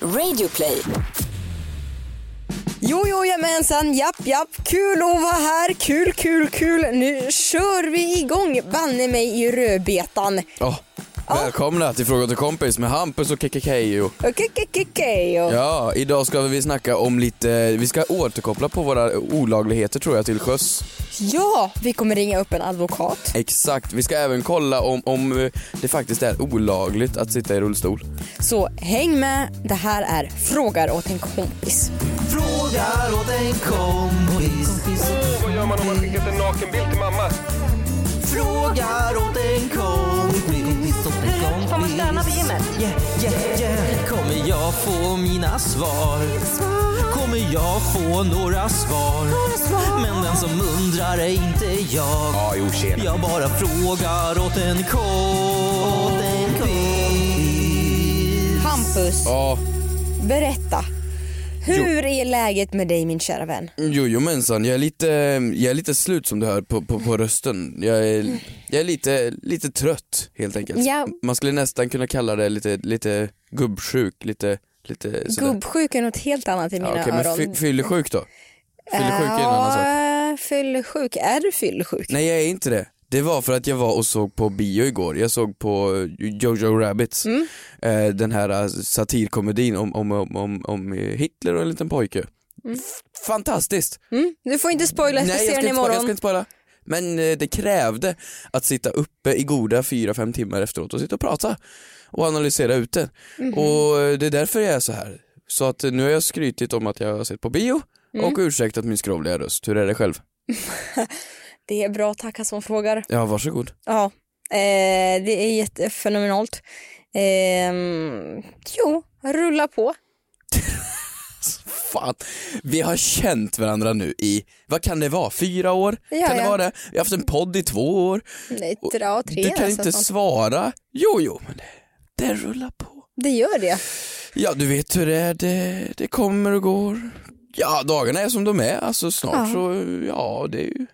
Radioplay. Jo, jo, jamensan, japp, japp, kul att vara här, kul, kul, kul. Nu kör vi igång, banne mig i rödbetan. Ja, Välkomna till Fråga till kompis med Hampus och okej, okej. Ja, idag ska vi snacka om lite, vi ska återkoppla på våra olagligheter tror jag till sjöss. Ja, vi kommer ringa upp en advokat. Exakt, vi ska även kolla om, om eh, det faktiskt är olagligt att sitta i rullstol. Så häng med, det här är Frågar åt en kompis. Frågar åt en kompis. Vad gör man om man skickat en nakenbild till mamma? Frågar åt en kompis. Man stöna på gymmet? Yeah, yeah, yeah. Kommer jag få mina svar? Kommer jag få några svar? Men den som undrar är inte jag. Ja, jo tjena. Jag bara frågar åt en kompis. Hampus, Ja, berätta. Hur är läget med dig min kära vän? jojomensan, jag är lite, jag är lite slut som du hör på, på, på rösten. Jag är, jag är lite, lite trött helt enkelt. Ja. Man skulle nästan kunna kalla det lite, lite gubbsjuk, lite, lite sådär. Gubbsjuk är något helt annat i mina Ja, men öron. fy, fyllesjuk då? Fyllesjuk är en annan sak. Fyllesjuk, är du fyllesjuk? Nej jag är inte det. Det var för att jag var och såg på bio igår. Jag såg på eh, Jojo Rabbits, Mm. eh, den här eh, satirkomedin om, om, om, om, om Hitler och en liten pojke. F- fantastiskt! Mm? Du får inte spoila, Nej jag den ska, inte spoila, jag ska imorgon. inte spoila. Men eh, det krävde att sitta uppe i goda 4-5 timmar efteråt och sitta och prata och analysera ut det. Mhm. Och eh, det är därför jag är så här. Så att nu har jag skrytit om att jag har sett på bio Mm. och ursäktat min skrovliga röst. Hur är det själv? Det är bra, tacka som frågar. Ja, varsågod. Ja, eh, det är jättefenomenalt. Eh, jo, rulla på. Fan, vi har känt varandra nu i, vad kan det vara, fyra år? Ja, kan det ja. vara det? Vi har haft en podd i två år. Nej, dra tre du kan nästan inte snart. svara. Jo, jo, men det, det rullar på. Det gör det. Ja, du vet hur det är, det, det kommer och går. Ja, dagarna är som de är, alltså snart Ja. så, ja det är ju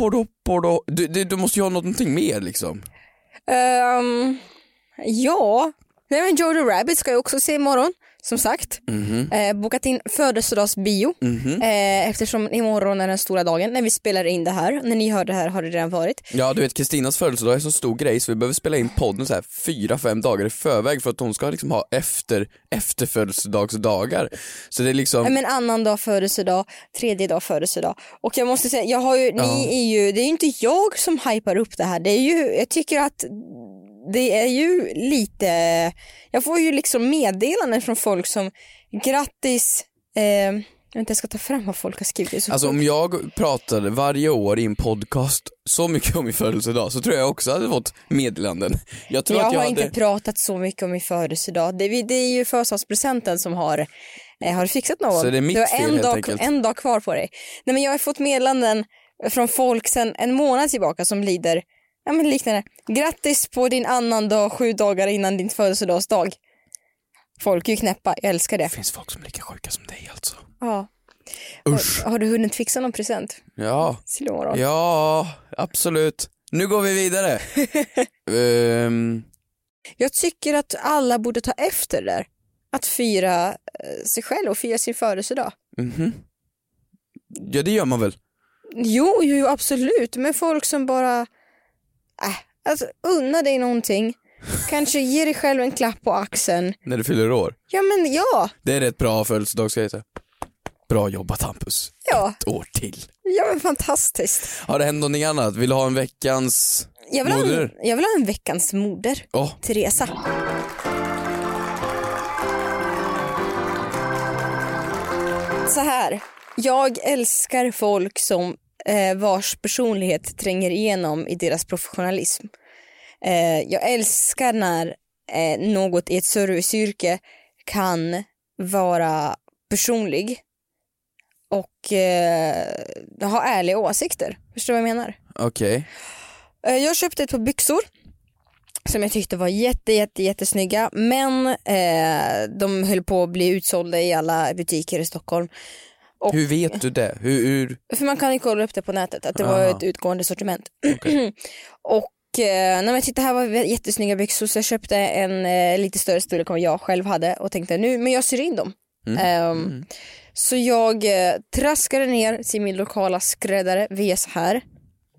hopp och. Du, du, du måste ju ha någonting mer liksom. Um, ja, Nej, men Jojo Rabbit ska jag också se imorgon. Som sagt, Mhm, eh, bokat in födelsedagsbio mhm. eh, eftersom imorgon är den stora dagen när vi spelar in det här. När ni hör det här har det redan varit. Ja, du vet Kristinas födelsedag är så stor grej så vi behöver spela in podden så här fyra, fem dagar i förväg för att hon ska liksom ha efter, efterfödelsedagsdagar. Så det är liksom, men annan dag födelsedag, tredje dag födelsedag. Och jag måste säga, jag har ju, Ja. ni är ju, det är ju inte jag som hypar upp det här. Det är ju, jag tycker att det är ju lite, jag får ju liksom meddelanden från folk som grattis, eh, vänta jag ska ta fram vad folk har skrivit. Så Alltså om jag pratade varje år i en podcast så mycket om min födelsedag så tror jag också hade fått meddelanden. Jag tror jag att jag har hade... inte pratat så mycket om min födelsedag. Det, är- det är ju födelsedagspresenten som har, eh, har fixat någon. Så det är mitt du har fel, en, helt dag, enkelt. en dag kvar på dig. Nej, men jag har fått meddelanden från folk sedan en månad tillbaka som lider ja, men liknande. Grattis på din annan dag sju dagar innan din födelsedagsdag. Folk är ju knäppa, jag älskar det. Det finns folk som är lika sjuka som dig alltså. Ja. Usch. Har, har du hunnit fixa någon present Ja, till imorgon? ja absolut. Nu går vi vidare. Ehm, Jag tycker att alla borde ta efter det där. Att fira eh, sig själv och fira sin födelsedag. mhm. Ja det gör man väl? Jo, jo, absolut. Men folk som bara, äh, alltså unna dig någonting. Kanske ge dig själv en klapp på axeln. När du fyller år. Ja, men ja, Det är rätt bra födelsedagsgrej. så. Bra jobbat Hampus. ja, Ett år till. ja men fantastiskt. Har det hänt någonting annat? Vill du ha en veckans Jag vill, ha en, moder? jag vill ha en veckans moder, Åh, Teresa. Så här, jag älskar folk som vars personlighet tränger igenom i deras professionalism. Eh, jag älskar när eh, något i ett serviceyrke kan vara personlig och eh, ha ärliga åsikter. Förstår du vad jag menar? okej. Eh, Jag köpte ett par byxor som jag tyckte var jätte, jätte, jättesnygga men eh, de höll på att bli utsålda i alla butiker i Stockholm. Och- Hur vet du det? Hur, hur... För man kan ju kolla upp det på nätet att det var Aha. ett utgående sortiment. Okej. och eh, nej men titta här var jättesnygga byxor så jag köpte en eh, lite större storlek än vad jag själv hade och tänkte nu, men jag syr in dem. Ehm, Så jag eh, traskade ner till min lokala skräddare, VS här,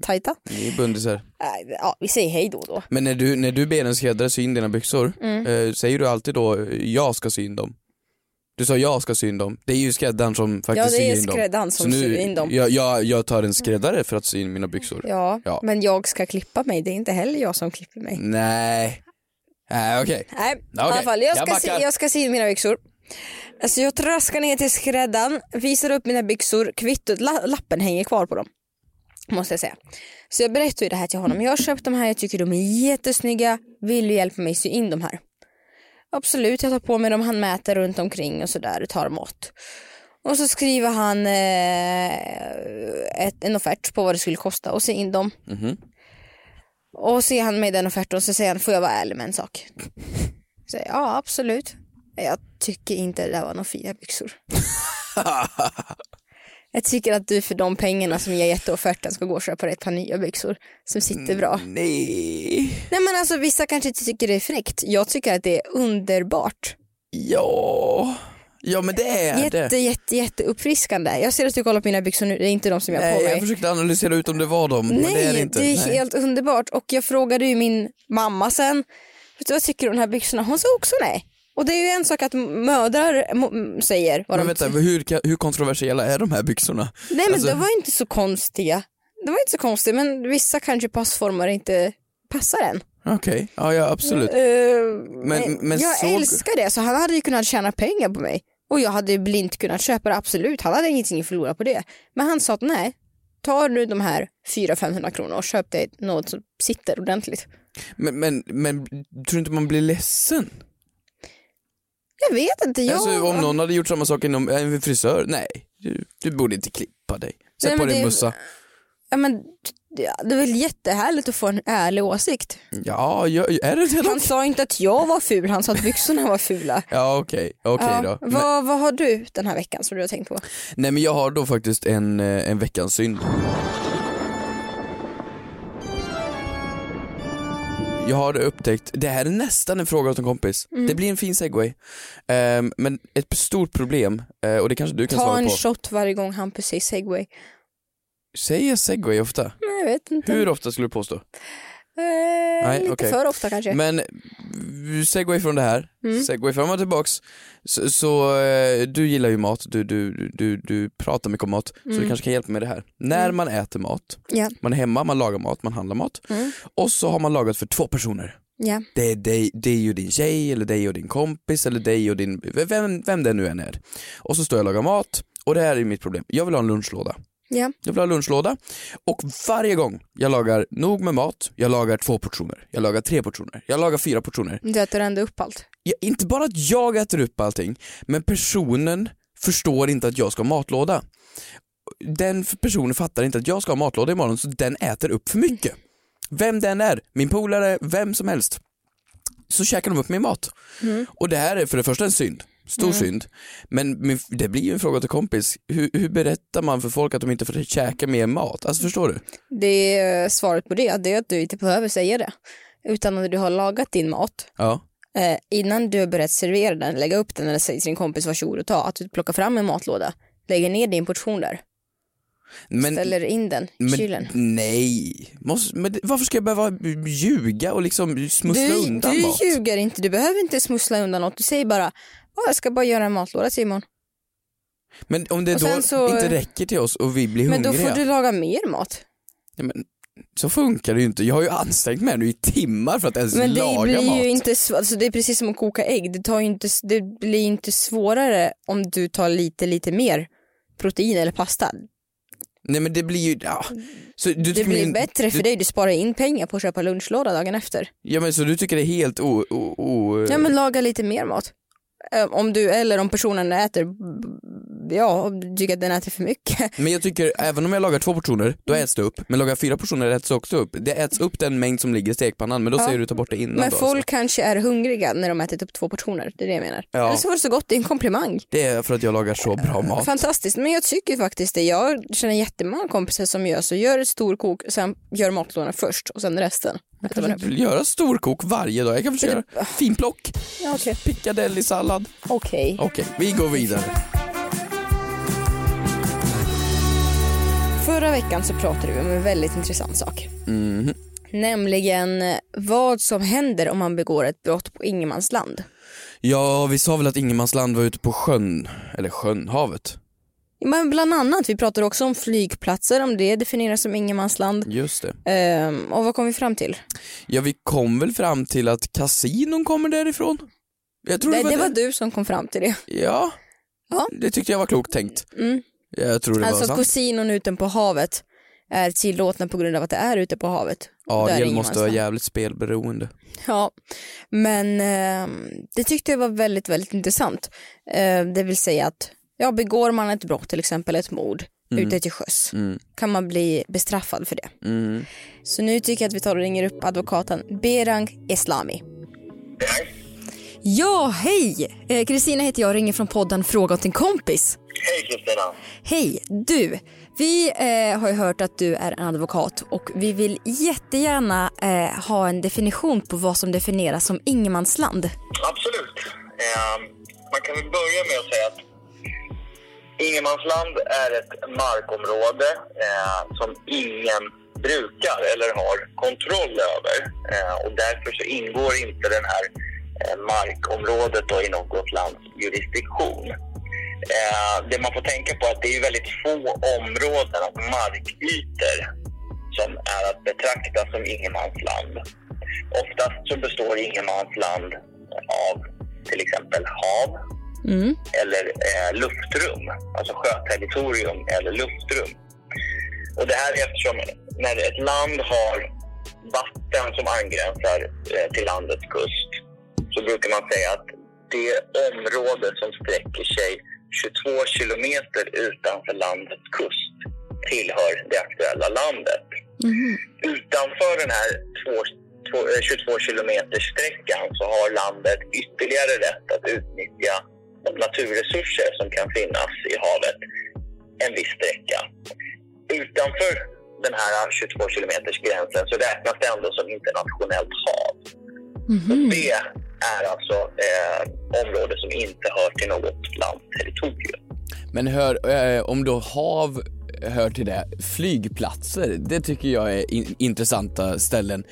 tajta. Ni är bundisar. Äh, ja, vi säger hej då då. Men när du, när du ber en skräddare sy in dina byxor, Mm. eh, säger du alltid då jag ska sy in dem? Du sa jag ska sy in dem. Det är ju skräddaren som Ja faktiskt det är syr in dem. skräddaren Så som nu, syr in dem. Jag, jag, jag tar en skräddare för att sy in mina byxor. Ja, Ja. men jag ska klippa mig, det är inte heller jag som klipper mig. Nej. Nej okej. Nej, i Okej, alla fall, jag jag ska, backar. se, jag ska sy in mina byxor. Alltså jag traskar ner till skräddaren, visar upp mina byxor, kvittot, la, lappen hänger kvar på dem. Måste jag säga. Så jag berättar ju det här till honom. Jag har köpt de här, jag tycker de är jättesnygga. Vill du hjälpa mig sy in de här? Absolut, jag tar på mig dem, han mäter runt omkring och sådär och tar mått. Och så skriver han eh, ett, en offert på vad det skulle kosta och sy in dem. Mhm. Och så ger han mig den offerten och så säger han, får jag vara ärlig med en sak? Så ja absolut. Jag tycker inte det där var några fina byxor. jag tycker att du för de pengarna som jag i offerten ska gå och köpa dig ett par nya byxor som sitter bra. Nej. Nej men alltså vissa kanske inte tycker det är fräckt. Jag tycker att det är underbart. Ja. Ja men det är Jätte, det. jätte, jätte uppfriskande. Jag ser att du kollar på mina byxor nu, det är inte de som jag har på mig. jag försökte analysera ut om det var dem, men Nej, det är det inte. det är Nej. helt underbart. Och jag frågade ju min mamma sen, vad tycker du om de här byxorna? Hon sa också nej. Och det är ju en sak att mödrar säger vad Men de vänta, hur, hur kontroversiella är de här byxorna? Nej men alltså- de var inte så konstiga. Det var inte så konstigt men vissa kanske passformer inte passar en. Okej, ja, ja absolut. Eh, Men- men jag såg- älskar det så han hade ju kunnat tjäna pengar på mig. Och jag hade blint kunnat köpa det absolut. Han hade ingenting att förlora på det. Men han sa att nej, tar du de här 400-500 kronor och köp dig något som sitter ordentligt. Men, men, men tror du inte man blir ledsen? Jag vet inte, jag... Alltså, om någon hade gjort samma sak inom en frisör, nej, du, du borde inte klippa dig. Sätt Nej, på dig en mössa. ja, men, det är väl jättehärligt att få en ärlig åsikt. Ja, är det det Han sa inte att jag var ful, han sa att byxorna var fula. Ja okej, okej Ja, då. Men, vad, vad har du den här veckan som du har tänkt på? nej men jag har då faktiskt en, eh, en veckans synd. Jag har upptäckt, det här är nästan en fråga åt en kompis. Mm. Det blir en fin segway. Ehm, men ett stort problem, eh, och det kanske du kan Ta svara en på. shot varje gång Hampus säger segway. Säger jag segway ofta? Nej, jag vet inte. Hur ofta skulle du påstå? Eh, lite okej. för ofta kanske. Men segway från det här, Mm. segway fram och tillbaks. Så, så eh, du gillar ju mat, du, du, du, du pratar mycket om mat, så Mm. du kanske kan hjälpa mig med det här. När man äter mat, Ja. man är hemma, man lagar mat, man handlar mat Mm. och så har man lagat för två personer. Ja. Det är dig, dig och din tjej, eller dig och din kompis, eller dig och din, vem, vem det nu än är. Och så står jag och lagar mat och det här är mitt problem. Jag vill ha en lunchlåda. Ja. Jag vill ha lunchlåda och varje gång jag lagar nog med mat, jag lagar två portioner, jag lagar tre portioner, jag lagar fyra portioner. Du äter ändå upp allt. Ja, inte bara att jag äter upp allting, men personen förstår inte att jag ska ha matlåda. Den personen fattar inte att jag ska ha matlåda imorgon så den äter upp för mycket. Vem den är, min polare, vem som helst. Så käkar de upp min mat. Och det här är för det första en synd, stor synd. Men det blir ju en fråga till kompis, hur, hur berättar man för folk att de inte får käka mer mat? Alltså förstår du? Det är svaret på det, det är att du inte behöver säga det. Utan när du har lagat din mat, Ja. eh, innan du har börjat servera den, lägga upp den eller säga till din kompis varsågod och ta, att du plockar fram en matlåda, lägger ner din portion där, Men, ställer in den i men kylen. nej, Måste, men varför ska jag behöva ljuga och liksom smussla Du, undan du mat? ljuger inte, du behöver inte smussla undan något. Du säger bara, "Åh, jag ska bara göra en matlåda imorgon. Men om det Och då sen så- inte räcker till oss och vi blir Men då hungriga, får du laga mer mat. ja, men, så funkar det ju inte. Jag har ju ansträngt mig nu i timmar för att ens Men det laga blir mat. ju inte, sv- alltså det är precis som att koka ägg. Det, tar ju inte, det blir ju inte svårare om du tar lite, lite mer protein eller pasta. Nej men det blir ju, ja. Så du Det tycker blir min- bättre för du, dig, du sparar in pengar på att köpa lunchlåda dagen efter. Ja men så du tycker det är helt o... o, o Ja men laga lite mer mat. Eh, Om du, eller om personen äter ja, tycker att den äter för mycket. Men jag tycker, även om jag lagar två portioner, då äts det upp. Men lagar jag fyra portioner äts det också upp. Det äts upp den mängd som ligger i stekpannan, men då Ja. säger du ta bort det innan Men då, folk alltså. kanske är hungriga när de ätit upp två portioner, det är det jag menar. Ja. Eller så var det så gott, det är en komplimang. Det är för att jag lagar så bra mat. Fantastiskt, men jag tycker faktiskt det. Jag känner jättemånga kompisar som gör så, gör ett storkok, sen gör matlådorna först och sen resten. Jag kanske inte vill göra storkok varje dag. Jag kan försöka göra finplock, Ja, Okej, piccadilly-sallad. Okej. Okej, vi går vidare. Förra veckan så pratade vi om en väldigt intressant sak. Mhm. Nämligen eh, vad som händer om man begår ett brott på ingenmansland. Ja, vi sa väl att ingenmansland var ute på sjön, eller sjön, havet. Men bland annat, vi pratade också om flygplatser, om det definieras som ingenmansland. Just det. Ehm, och vad kom vi fram till? Ja, vi kom väl fram till att kasinon kommer därifrån? Jag tror Det, det, det var det. du som kom fram till det. Ja. Ja. det tyckte jag var klokt tänkt. Mm. Jag tror det Alltså var sant. kasinon ute på havet är tillåtna på grund av att det är ute på havet. Ariel ingen måste vara jävligt spelberoende. Ja, men ehm, det tyckte jag var väldigt, väldigt intressant. Eh, det vill säga att ja, begår man ett brott, till exempel ett mord, ute till sjöss, Mm. kan man bli bestraffad för det. Mm. Så nu tycker jag att vi tar och ringer upp advokaten Berang Eslami. Ja, hej! Eh, Kristina heter jag och ringer från podden Fråga åt en kompis. Hej Kristina. Hej! Du, vi eh, har ju hört att du är en advokat och vi vill jättegärna eh, ha en definition på vad som definieras som ingenmansland. Absolut. Eh, man kan väl börja med att säga att ingenmansland är ett markområde eh, som ingen brukar eller har kontroll över. Eh, och därför så ingår inte det här eh, markområdet då i något lands jurisdiktion. Eh, det man får tänka på är att det är väldigt få områden och markytor som är att betrakta som ingenmansland. Oftast så består ingenmansland av till exempel hav Mm. eller eh, luftrum, alltså sjöterritorium eller luftrum. Och det här är eftersom när ett land har vatten som angränsar eh, till landets kust så brukar man säga att det område som sträcker sig 22 kilometer utanför landets kust tillhör det aktuella landet Mhm. utanför den här två- två- eh, 22 kilometers sträckan så har landet ytterligare rätt att utnyttja naturresurser som kan finnas i havet en viss sträcka. Utanför den här 22 kilometers gränsen så räknas det ändå som internationellt hav. Så Mhm. det är alltså eh, område som inte hör till något lands territorium. Men hör, eh, om då hav hör till det, flygplatser, det tycker jag är in- intressanta ställen.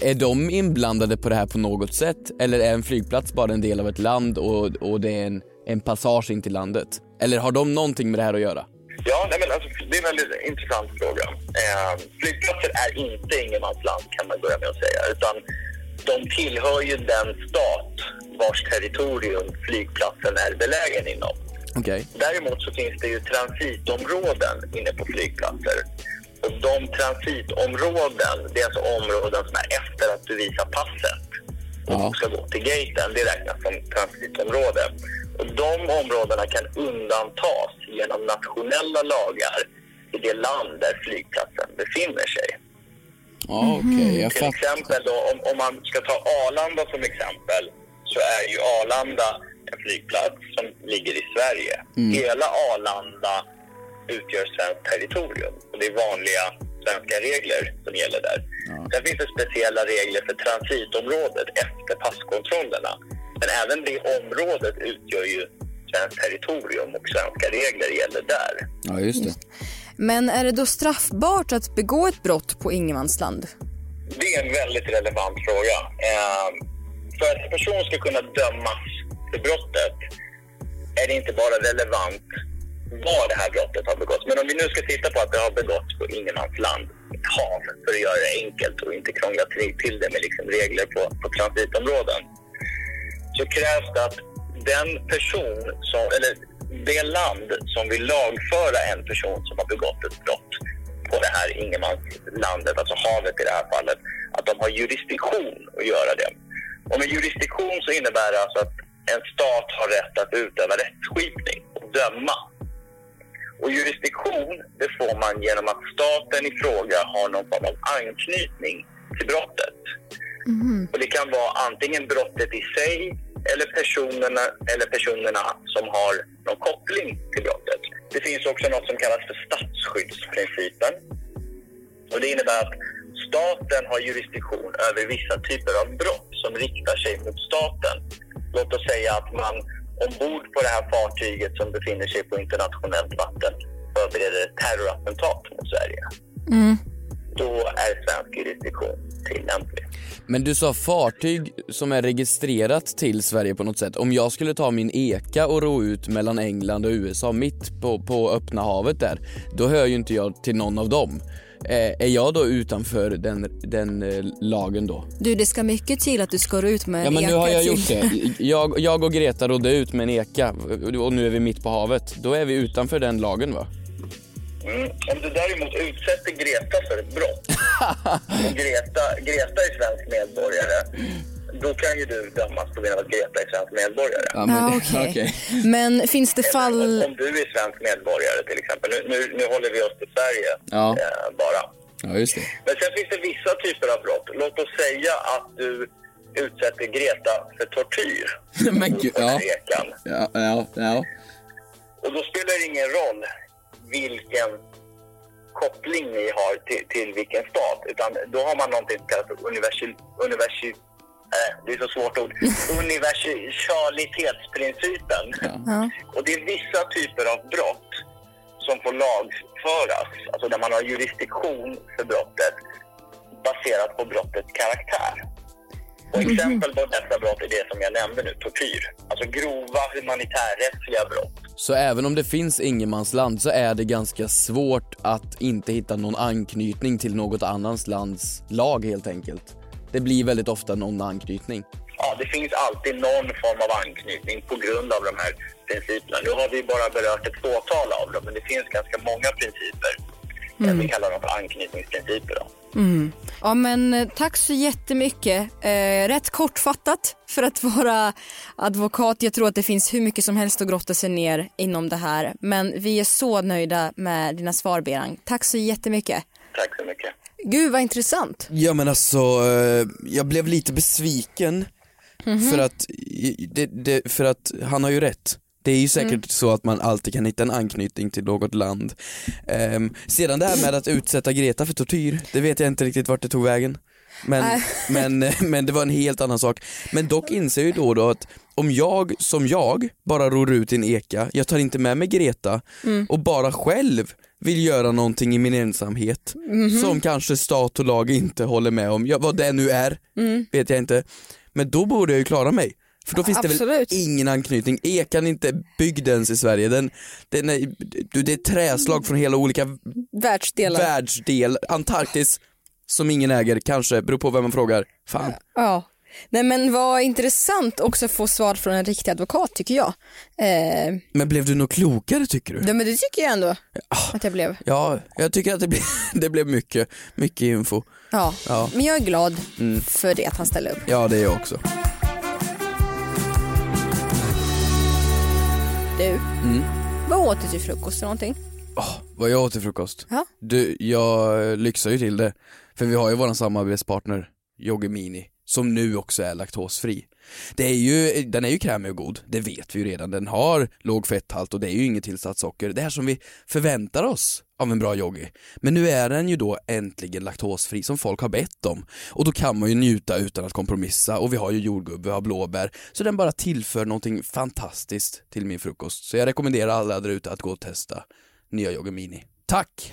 Är de inblandade på det här på något sätt? Eller är en flygplats bara en del av ett land och, och det är en, en passage in till landet? Eller har de någonting med det här att göra? Ja, nej, men alltså, det är en väldigt intressant fråga. Eh, flygplatser är inte ingenmansland kan man börja med att säga. Utan de tillhör ju den stat vars territorium flygplatsen är belägen inom. Okej. Däremot så finns det ju transitområden inne på flygplatser. Och de transitområden, det är alltså områden som är efter att du visar passet och Ja. ska gå till gaten. Det räknas som transitområde. Och de områdena kan undantas genom nationella lagar i det land där flygplatsen befinner sig. Ja, okej, jag Till exempel då, om, om man ska ta Arlanda som exempel så är ju Arlanda en flygplats som ligger i Sverige. Hela Arlanda utgör svenskt territorium och det är vanliga svenska regler som gäller där. Sen finns det speciella regler för transitområdet efter passkontrollerna. Men även det området utgör ju svenskt territorium och svenska regler gäller där. Ja, just det. Men är det då straffbart att begå ett brott på ingenmansland? Det är en väldigt relevant fråga. Eh, för att en person ska kunna dömas för brottet är det inte bara relevant var det här brottet har begåtts. Men om vi nu ska titta på att det har begåtts på ingenmansland, ett hav, för att göra det enkelt och inte krångla till det med liksom regler på, på transitområden, så krävs det att den person, som, eller det land som vill lagföra en person som har begått ett brott på det här ingenmanslandet, alltså havet i det här fallet, att de har jurisdiktion att göra det. Och med jurisdiktion så innebär det alltså att en stat har rätt att utöva rättskipning och döma och jurisdiktion, det får man genom att staten i fråga har någon form av anknytning till brottet. Och det kan vara antingen brottet i sig eller personerna, eller personerna som har någon koppling till brottet. Det finns också något som kallas för statsskyddsprincipen. Och det innebär att staten har jurisdiktion över vissa typer av brott som riktar sig mot staten. Låt oss säga att man ombord på det här fartyget som befinner sig på internationellt vatten förbereder ett terrorattentat mot Sverige. Då är svensk jurisdiktion tillämplig. Men du sa fartyg som är registrerat till Sverige på något sätt. Om jag skulle ta min eka och ro ut mellan England och USA mitt på, på öppna havet där, då hör ju inte jag till någon av dem. Eh, är jag då utanför den, den eh, lagen då? Du, det ska mycket till att du ska gå ut med en Ja men nu har jag till- gjort det. Jag, jag och Greta rodde ut med en eka och nu är vi mitt på havet. Då är vi utanför den lagen va? Mm. Om du däremot utsätter Greta för ett brott och Greta, Greta är svensk medborgare, då kan ju du dömas på grund av att Greta är svensk medborgare. Ja, okej. Men finns det fall... Om, om du är svensk medborgare till exempel, nu, nu, nu håller vi oss till Sverige Ja. eh, bara. Ja just det. Men sen finns det vissa typer av brott. Låt oss säga att du utsätter Greta för tortyr. Men gud, ja. Ja, ja, ja. Och då spelar det ingen roll vilken koppling ni har till, till vilken stat. Utan då har man någonting som kallas för universi, universi, det är så svårt ord. Universalitetsprincipen. Ja. Och det är vissa typer av brott som får lagföras, alltså där man har jurisdiktion för brottet baserat på brottets karaktär. Och exempel på dessa brott är det som jag nämnde nu, tortyr. Alltså grova humanitärrättsliga brott. Så även om det finns ingenmansland så är det ganska svårt att inte hitta någon anknytning till något annans lands lag helt enkelt. Det blir väldigt ofta någon anknytning. Ja, det finns alltid någon form av anknytning på grund av de här principerna. Nu har vi bara berört ett fåtal av dem, men det finns ganska många principer. Vi kallar dem för anknytningsprinciper. Då. Ja men eh, tack så jättemycket. Eh, rätt kortfattat för att vara advokat. Jag tror att det finns hur mycket som helst att grotta sig ner inom det här. Men vi är så nöjda med dina svar Berang. Tack så jättemycket. Tack så mycket. Gud vad intressant. Ja men alltså, eh, jag blev lite besviken för, att, det, det, för att han har ju rätt. Det är ju säkert så att man alltid kan hitta en anknytning till något land. Ehm, sedan det här med att utsätta Greta för tortyr, det vet jag inte riktigt vart det tog vägen. Men, men, men det var en helt annan sak. Men dock inser jag ju då, och då att om jag som jag bara ror ut i en eka, jag tar inte med mig Greta och bara själv vill göra någonting i min ensamhet som kanske stat och lag inte håller med om, ja, vad det nu är, vet jag inte. Men då borde jag ju klara mig. För då finns det väl Absolut. ingen anknytning. Ekan är inte byggd ens i Sverige. Den, den är, det är träslag från hela olika Världsdelar. världsdel. Antarktis som ingen äger, kanske, beror på vem man frågar. Fan. Ja. Nej men vad intressant också att få svar från en riktig advokat tycker jag. Eh, Men blev du något klokare tycker du? det, men det tycker jag ändå att jag blev. Ja, jag tycker att det blev, det blev mycket, mycket info. Ja. Ja. Men jag är glad för det att han ställer upp. Ja, det är jag också. Du, vad åt du till frukost eller någonting? Åh, vad jag åt till frukost? Ja. Du, jag lyxar ju till det. För vi har ju våran samarbetspartner Yoggi Mini som nu också är laktosfri. Det är ju, den är ju krämig och god, det vet vi ju redan. Den har låg fetthalt och det är ju inget tillsatt socker. Det här som vi förväntar oss av en bra yogi. Men nu är den ju då äntligen laktosfri som folk har bett om. Och då kan man ju njuta utan att kompromissa och vi har ju jordgubb, vi har blåbär. Så den bara tillför någonting fantastiskt till min frukost. Så jag rekommenderar alla där ute att gå och testa nya Yogi Mini. Tack!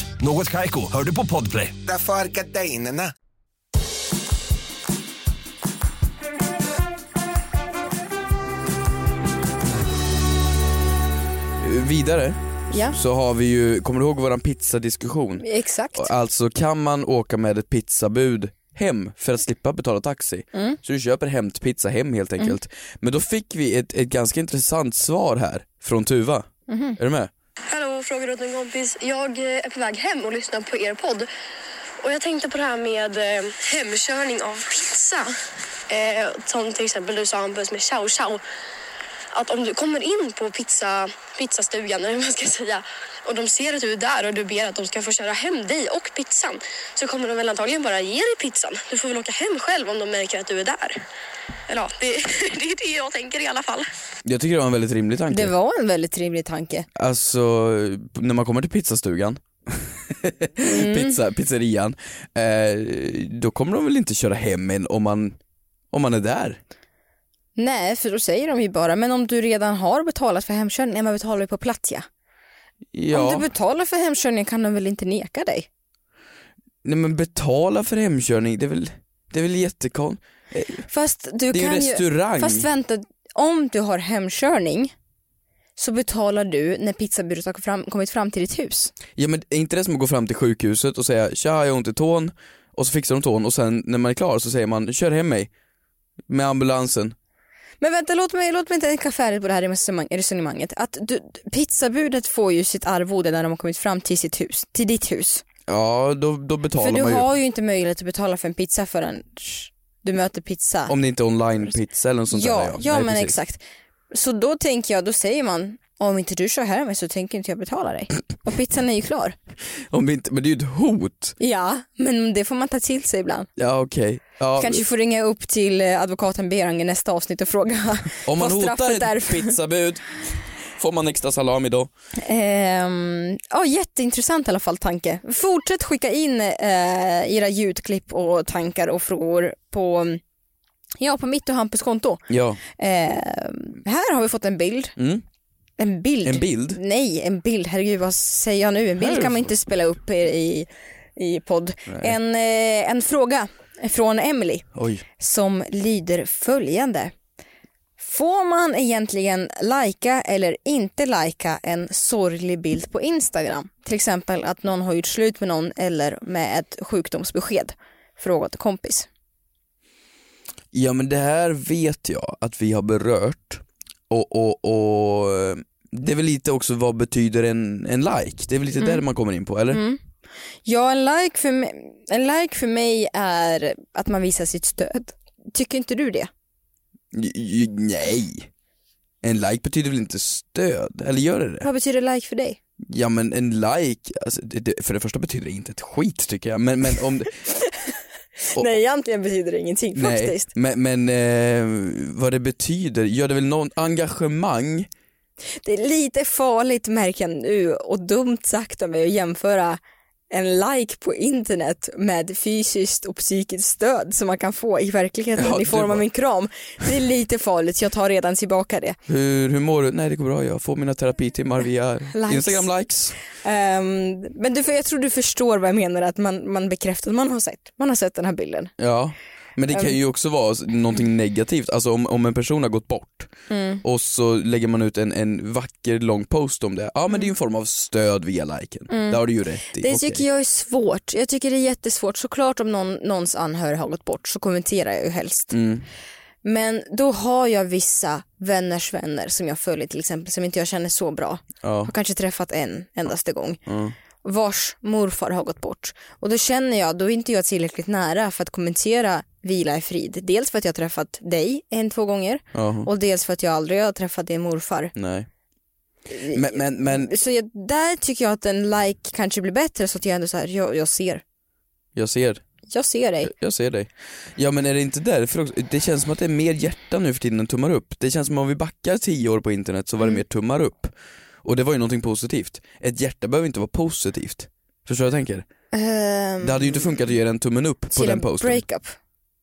Något Kaiko, hör du på Podplay. Därför är gardinerna. Vidare Ja. så har vi ju, kommer du ihåg våran pizzadiskussion? Exakt. Alltså kan man åka med ett pizzabud hem för att slippa betala taxi. Mm. Så du köper hämtpizza hem helt enkelt. Men då fick vi ett, ett ganska intressant svar här från Tuva. Mhm. Är du med? Hallå, frågar åt en kompis. Jag eh, är på väg hem och lyssnar på er podd. Och jag tänkte på det här med eh, hemkörning av pizza. Eh, som till exempel du sa Hampus med chow chow. Att om du kommer in på pizza, pizzastugan eller vad man ska säga och de ser att du är där och du ber att de ska få köra hem dig och pizzan så kommer de väl antagligen bara ge dig pizzan. Du får väl åka hem själv om de märker att du är där. Eller ja, det, det är det jag tänker i alla fall. Jag tycker det var en väldigt rimlig tanke. Det var en väldigt rimlig tanke. Alltså, när man kommer till pizzastugan, Mm. Pizza, pizzerian, eh, då kommer de väl inte köra hem en om man, om man är där? Nej, för då säger de ju bara, men om du redan har betalat för hemkörning, nej men betalar du på plats ja. Ja, Om du betalar för hemkörning kan de väl inte neka dig? nej men betala för hemkörning, det är väl, det är väl jättekon... Fast du Det är ju kan restaurang. ju, fast vänta, om du har hemkörning så betalar du när pizzabudet har fram, kommit fram till ditt hus. Ja men är inte det som att gå fram till sjukhuset och säga tja jag har ont i tån och så fixar de tån och sen när man är klar så säger man kör hem mig med ambulansen. Men vänta, låt mig, låt mig tänka färdigt på det här resonemang- resonemanget. Att du, pizzabudet får ju sitt arvode när de har kommit fram till sitt hus, till ditt hus. Ja då, då betalar För du man ju. har ju inte möjlighet att betala för en pizza förrän du möter pizza. Om det inte är online pizza eller något sånt ja, där. ja Nej, men precis. exakt. Så då tänker jag, då säger man om inte du kör hem så tänker inte jag betala dig. Och pizzan är ju klar. Om inte, men det är ju ett hot. Ja, men det får man ta till sig ibland. Ja okej. Ja, Kanske får ringa upp till eh, advokaten Berang i nästa avsnitt och fråga om man vad hotar straffet är. ett pizzabud, får man extra salami då? Ehm, ja, jätteintressant i alla fall tanke. Fortsätt skicka in eh, era ljudklipp och tankar och frågor på, ja, på mitt och Hampus konto. Ja. Ehm, här har vi fått en bild. Mm. En bild? En bild? Nej, en bild. Herregud, vad säger jag nu? En bild kan man inte spela upp i, i, i podd. En, eh, en fråga från Emily Oj. som lyder följande. Får man egentligen lajka eller inte lajka en sorglig bild på Instagram? Till exempel att någon har gjort slut med någon eller med ett sjukdomsbesked. Fråga till kompis. Ja men det här vet jag att vi har berört och, och, och det är väl lite också vad betyder en, en like? Det är väl lite där man kommer in på eller? Mm. Ja, en like, för mig, en like för mig är att man visar sitt stöd. Tycker inte du det? J- j- nej. En like betyder väl inte stöd? Eller gör det det? Vad betyder like för dig? Ja men en like, alltså, det, det, för det första betyder det inte ett skit tycker jag men, men om det, Och- Nej, egentligen betyder det ingenting Nej, faktiskt. men, men eh, vad det betyder, gör det väl någon engagemang? Det är lite farligt märker jag nu och dumt sagt av mig att jämföra en like på internet med fysiskt och psykiskt stöd som man kan få i verkligheten Ja, i form var- av en kram. Det är lite farligt, jag tar redan tillbaka det. Hur, hur mår du? Nej det går bra, jag får mina terapitimmar via Likes. Instagram likes. Ehm, men du, jag tror du förstår vad jag menar, att man, man bekräftar att man har sett, man har sett den här bilden. Ja, men det kan ju också vara någonting negativt, alltså om, om en person har gått bort Mm. och så lägger man ut en, en vacker lång post om det, ja men det är ju en form av stöd via liken. Det har du ju rätt i. Mm. Det Okej. tycker jag är svårt. Jag tycker det är jättesvårt. Såklart om någon, någons anhörig har gått bort så kommenterar jag ju helst. Mm. Men då har jag vissa vänners vänner som jag följer till exempel som inte jag känner så bra. Ja. Har kanske träffat en endaste gång. Ja. Vars morfar har gått bort. Och då känner jag, då är inte jag tillräckligt nära för att kommentera vila i frid. Dels för att jag har träffat dig en, två gånger Jaha. och dels för att jag aldrig har träffat din morfar. Nej. Men, men, men Så jag, där tycker jag att en like kanske blir bättre så att jag ändå så här, jag, jag ser. jag ser, Jag ser dig. jag ser dig. Ja men är det inte därför också, det känns som att det är mer hjärta nu för tiden än tummar upp. Det känns som om vi backar tio år på internet så var Mm. det mer tummar upp. Och det var ju någonting positivt. Ett hjärta behöver inte vara positivt. Förstår du vad jag tänker? Ehm, Det hade ju inte funkat att ge en tummen upp på den en posten. breakup.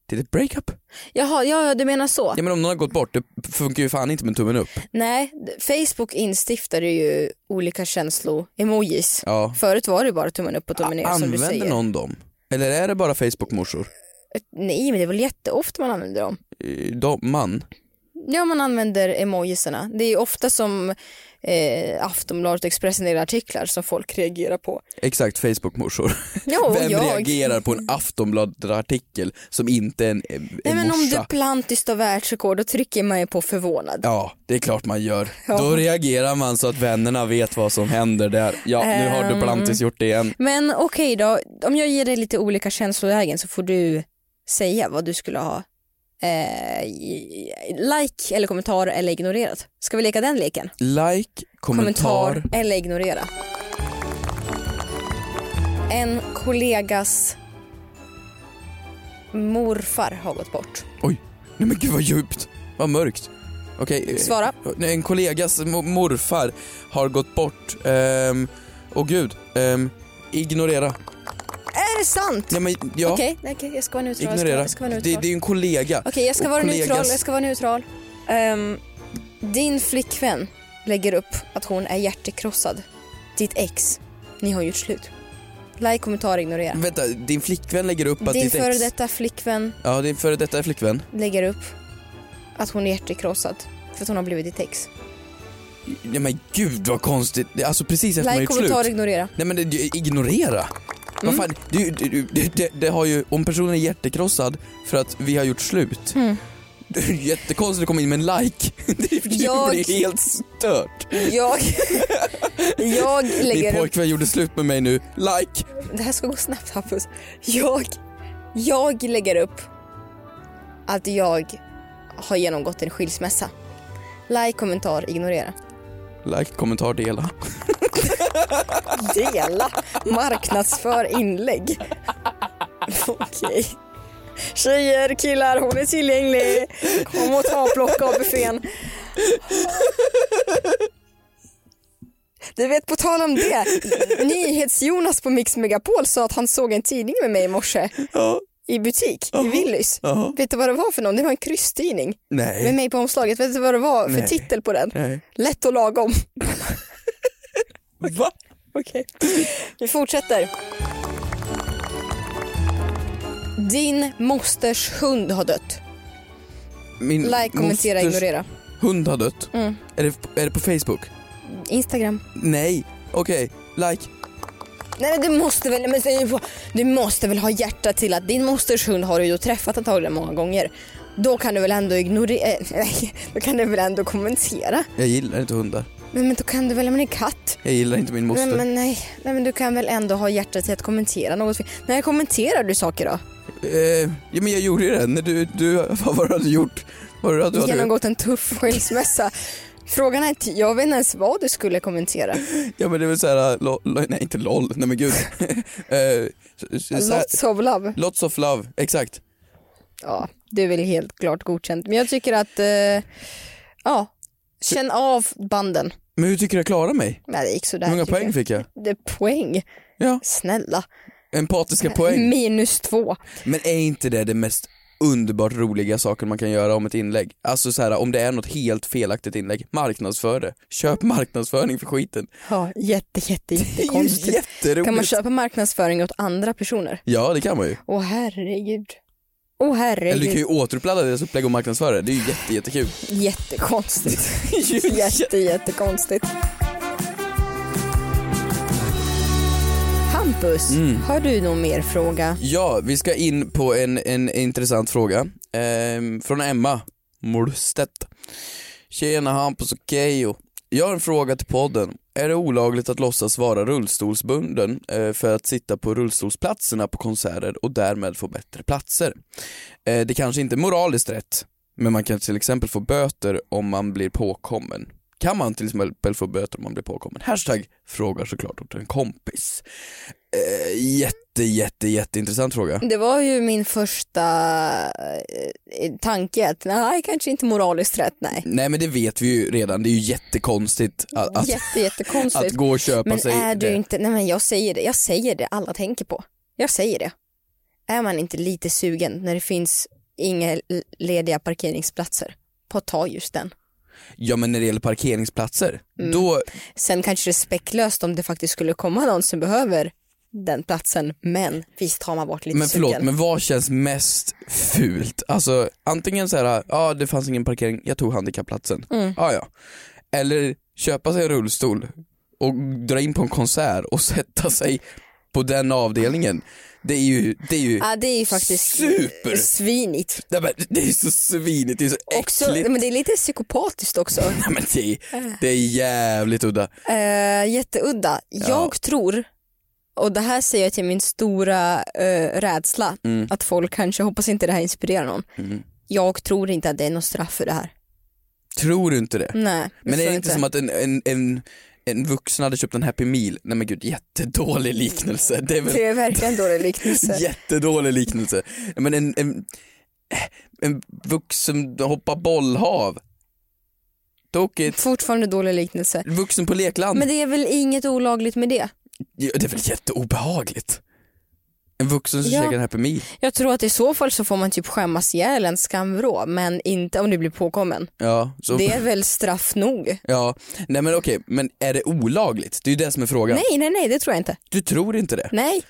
Till ett breakup? Jaha, ja du menar så. Ja men om någon har gått bort, det funkar ju fan inte med tummen upp. Nej, Facebook instiftade ju olika känslo-emojis. Ja. Förut var det bara tummen upp och tummen ner som du Använder säger. någon dem? Eller är det bara Facebook-morsor? Nej men det är väl jätteofta man använder dem. Eh, De, man? Ja, man använder emojisarna. Det är ofta som eh, Aftonbladet Expressen delar artiklar som folk reagerar på. Exakt, Facebook-morsor. Ja, Vem jag. reagerar på en Aftonbladet-artikel som inte är en, en Nej, men om morsa? Duplantis tar världsrekord då trycker man ju på förvånad. Ja, det är klart man gör. Ja. Då reagerar man så att vännerna vet vad som händer där. Ja, nu har Ehm. Duplantis gjort det igen. Men okej då, om jag ger dig lite olika känslolägen så får du säga vad du skulle ha eh, like eller kommentar eller ignorerat. Ska vi leka den leken? Like, kommentar. eller ignorera. En kollegas morfar har gått bort. Oj, nej men gud vad djupt. Vad mörkt. Okej. eh, Svara. En kollegas mo- morfar har gått bort. Ehm, Åh gud. Ehm, ignorera. Är det sant? Ja, men, ja. Okej, okej, jag ska vara neutral. Ignorera. jag ska vara det, neutral. det är ju en kollega. Okej, jag ska vara kollegas- neutral. Jag ska vara neutral. Ehm, din flickvän lägger upp att hon är hjärtekrossad. Ditt ex, ni har gjort slut. Like, kommentar, ignorera. Vänta, din flickvän lägger upp att Din ditt före ex... detta flickvän Ja, din före detta flickvän. lägger upp att hon är hjärtekrossad för att hon har blivit ditt ex. Ja men gud vad konstigt. Det- Alltså precis efter man Like, gjort kommentar, slut. ignorera. Nej men det, ignorera. Vad Mm. fan, det, det, det, det, det har ju, om personen är hjärtekrossad för att vi har gjort slut. Mm. Det är jättekonstigt att komma in med en like. Det, Jag- blir helt stört. Jag, jag Min lägger upp pojkvän gjorde slut med mig nu. Like. Det här ska gå snabbt Hampus. Jag, jag lägger upp att jag har genomgått en skilsmässa. Like, kommentar, ignorera. Like, kommentar, dela. Dela, marknadsför inlägg. Okej. Tjejer, killar, hon är tillgänglig. Kom och ta plock av buffén. Du vet, på tal om det. Nyhets-Jonas på Mix Megapol sa att han såg en tidning med mig i morse Ja. i butik i Willys. Jaha. Vet du vad det var för någon? Det var en krysstidning med Nej. mig på omslaget. Vet du vad det var för Nej. titel på den? Nej. Lätt och lagom. Va? Okej. Vi fortsätter. Din mosters hund har dött. Min Like, kommentera, mosters ignorera. hund har dött. Mm. Är, det, är det på Facebook? Instagram. Nej. Okej, like. Nej men du måste väl, men, du måste väl ha hjärta till att din mosters hund har du ju träffat antagligen många gånger. Då kan du väl ändå ignorera, eh, nej, då kan du väl ändå kommentera. Jag gillar inte hundar. Men, men då kan du väl, men en katt. Jag gillar inte min moster. Men, men nej, nej men du kan väl ändå ha hjärta till att kommentera något. När kommenterar du saker då? Eh, ja men jag gjorde ju det. När du, du, vad var det du hade gjort? Var det du hade... Genomgått en tuff skilsmässa. Frågan är, inte- jag vet inte ens vad du skulle kommentera. Ja men det är väl såhär, lo, lo, nej inte LOL, nej men gud. eh, så- så- så här- Lots of love. Lots of love, exakt. Ja, det är väl helt klart godkänt. Men jag tycker att, eh, ja, känn av banden. Men hur tycker du jag klarar mig? Nej, det gick sådär. Hur många poäng jag. fick jag? Det poäng. Ja, Snälla. empatiska poäng. Minus två. Men är inte det det mest underbart roliga saken man kan göra om ett inlägg? Alltså så här, om det är något helt felaktigt inlägg, marknadsför det. Köp marknadsföring för skiten. Ja, jätte, jätte, jättekonstigt. jätteroligt. Kan man köpa marknadsföring åt andra personer? Ja det kan man ju. Åh herregud. Åh Eller du kan ju återupladda deras upplägg och marknadsföra det, det är ju jätte, jättekul. Jättekonstigt. Jätte, jättekonstigt. Hampus, Mm. har du någon mer fråga? Ja, vi ska in på en, en intressant fråga. Ehm, från Emma Molstedt. Tjena Hampus och Keyyo. Jag har en fråga till podden. Är det olagligt att låtsas vara rullstolsbunden eh, för att sitta på rullstolsplatserna på konserter och därmed få bättre platser? Eh, det kanske inte är moraliskt rätt, men man kan till exempel få böter om man blir påkommen. Kan man till exempel få böter om man blir påkommen? Hashtag frågar såklart åt en kompis. Eh, jätte, jätte, jätteintressant fråga. Det var ju min första eh, tanke att nej, kanske inte moraliskt rätt, nej. Nej men det vet vi ju redan, det är ju jättekonstigt att, att, Jätte, jättekonstigt. att gå och köpa Men sig är du det. inte, nej men jag säger det, jag säger det alla tänker på. Jag säger det. Är man inte lite sugen när det finns inga lediga parkeringsplatser på att ta just den. Ja men när det gäller parkeringsplatser, Mm. då, Sen kanske det är späcklöst om det faktiskt skulle komma någon som behöver den platsen men visst har man varit lite Men förlåt, sugen. men vad känns mest fult? Alltså antingen så här, ja det fanns ingen parkering, jag tog handikappplatsen. Mm. Ja, ja. Eller köpa sig en rullstol och dra in på en konsert och sätta sig på den avdelningen. Det är ju, det är ju Ja det är ju faktiskt super. svinigt. Nej, men det är så svinigt, det är så Också, äckligt. men det är lite psykopatiskt också. Nej, men det, är, det är jävligt udda. Eh, jätteudda. Jag tror, och det här säger jag till min stora eh, rädsla, Mm. att folk kanske, hoppas inte det här inspirerar någon. Mm. Jag tror inte att det är något straff för det här. Tror du inte det? Nej, Men är tror det inte som att en, en, en, en vuxen hade köpt en Happy Meal? Nej men gud, jättedålig liknelse. Det är väl Det är verkligen en dålig liknelse. jättedålig liknelse. Men en, en, en vuxen hoppar bollhav. Tokigt. Fortfarande dålig liknelse. Vuxen på lekland. Men det är väl inget olagligt med det? Ja, Det är väl jätteobehagligt? En vuxen som Ja. käkar en Happy Meal. Jag tror att i så fall så får man typ skämmas ihjäl en skamvrå men inte om du blir påkommen. Ja, så, Det är väl straff nog? ja. Nej men okej, men är det olagligt? Det är ju det som är frågan. Nej, nej, nej det tror jag inte. Du tror inte det? Nej.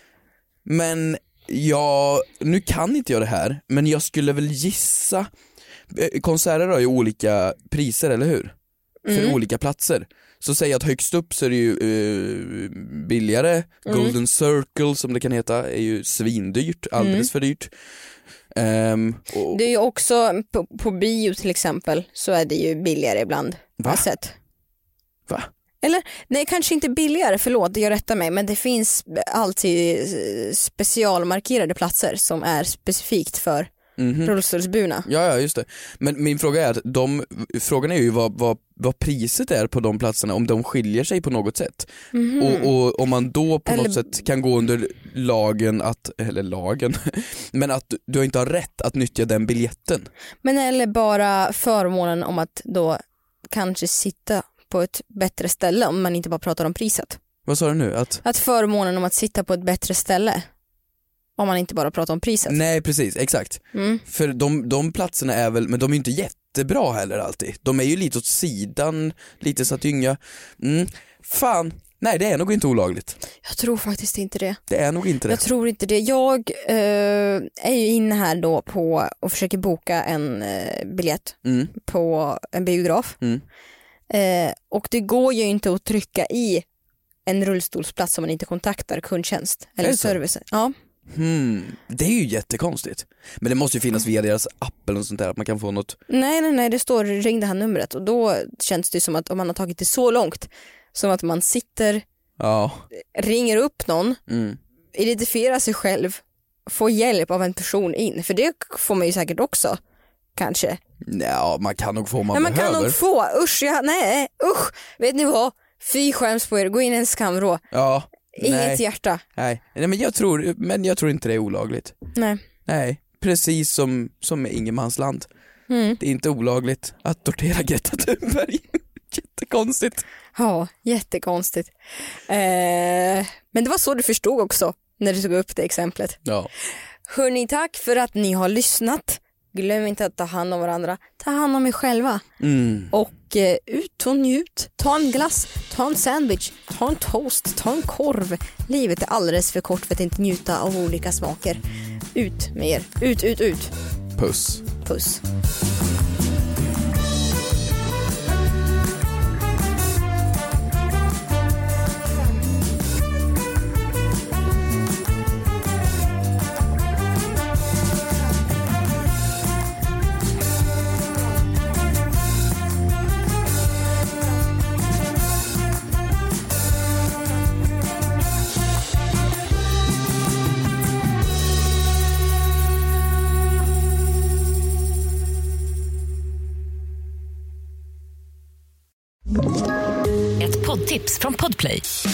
Men jag, nu kan inte jag det här, men jag skulle väl gissa, eh, konserter har ju olika priser eller hur? För Mm. olika platser. Så säg att högst upp så är det ju eh, billigare, Mm. Golden Circle som det kan heta är ju svindyrt, alldeles Mm. för dyrt. Ehm, och, Det är ju också på, på bio till exempel så är det ju billigare ibland. Va? Sett. Va? Eller nej kanske inte billigare, förlåt jag rättar mig men det finns alltid eh, specialmarkerade platser som är specifikt för Mhm. rullstolsburna. Ja, ja just det. Men min fråga är att de, frågan är ju vad, vad, vad priset är på de platserna, om de skiljer sig på något sätt. Mhm. Och, och om man då på Eller- något sätt kan gå under lagen att, eller lagen, men att du- du inte har rätt att nyttja den biljetten. Men eller bara förmånen om att då kanske sitta på ett bättre ställe om man inte bara pratar om priset. Vad sa du nu? Att, Att förmånen om att sitta på ett bättre ställe om man inte bara pratar om priset. nej precis, exakt. Mm. För de, de platserna är väl, men de är inte jättebra heller alltid. De är ju lite åt sidan, lite så att dynga. Mm. Fan, nej det är nog inte olagligt. Jag tror faktiskt inte det. Det är nog inte det. Jag tror inte det. Jag eh, är ju inne här då på och försöker boka en eh, biljett Mm. på en biograf. Mm. Eh, och det går ju inte att trycka i en rullstolsplats om man inte kontaktar kundtjänst eller service. Ja. Hmm. Det är ju jättekonstigt. Men det måste ju finnas via deras app eller något sånt där, att man kan få något Nej, nej, nej, det står ring det här numret och då känns det som att om man har tagit det så långt som att man sitter, Ja. ringer upp någon, Mm. identifierar sig själv, får hjälp av en person in, för det får man ju säkert också. Kanske. Ja, man kan nog få om man men man behöver. kan nog få, usch, jag, nej, usch, vet ni vad? Fy skäms på er, gå in i en skamvrå. Ja. Inget nej. hjärta. Nej. nej, men jag tror, men jag tror inte det är olagligt. Nej. Nej, precis som, som med ingenmansland. Mm. Det är inte olagligt att tortera Greta Thunberg. Jättekonstigt. Ja, jättekonstigt. Eh, men det var så du förstod också när du tog upp det exemplet. Ja. Hörni, tack för att ni har lyssnat. Glöm inte att ta hand om varandra. Ta hand om er själva. Mm. Och eh, ut och njut. Ta en glass, ta en sandwich, ta en toast, ta en korv. Livet är alldeles för kort för att inte njuta av olika smaker. Ut med er. Ut, ut, ut. Puss. Puss.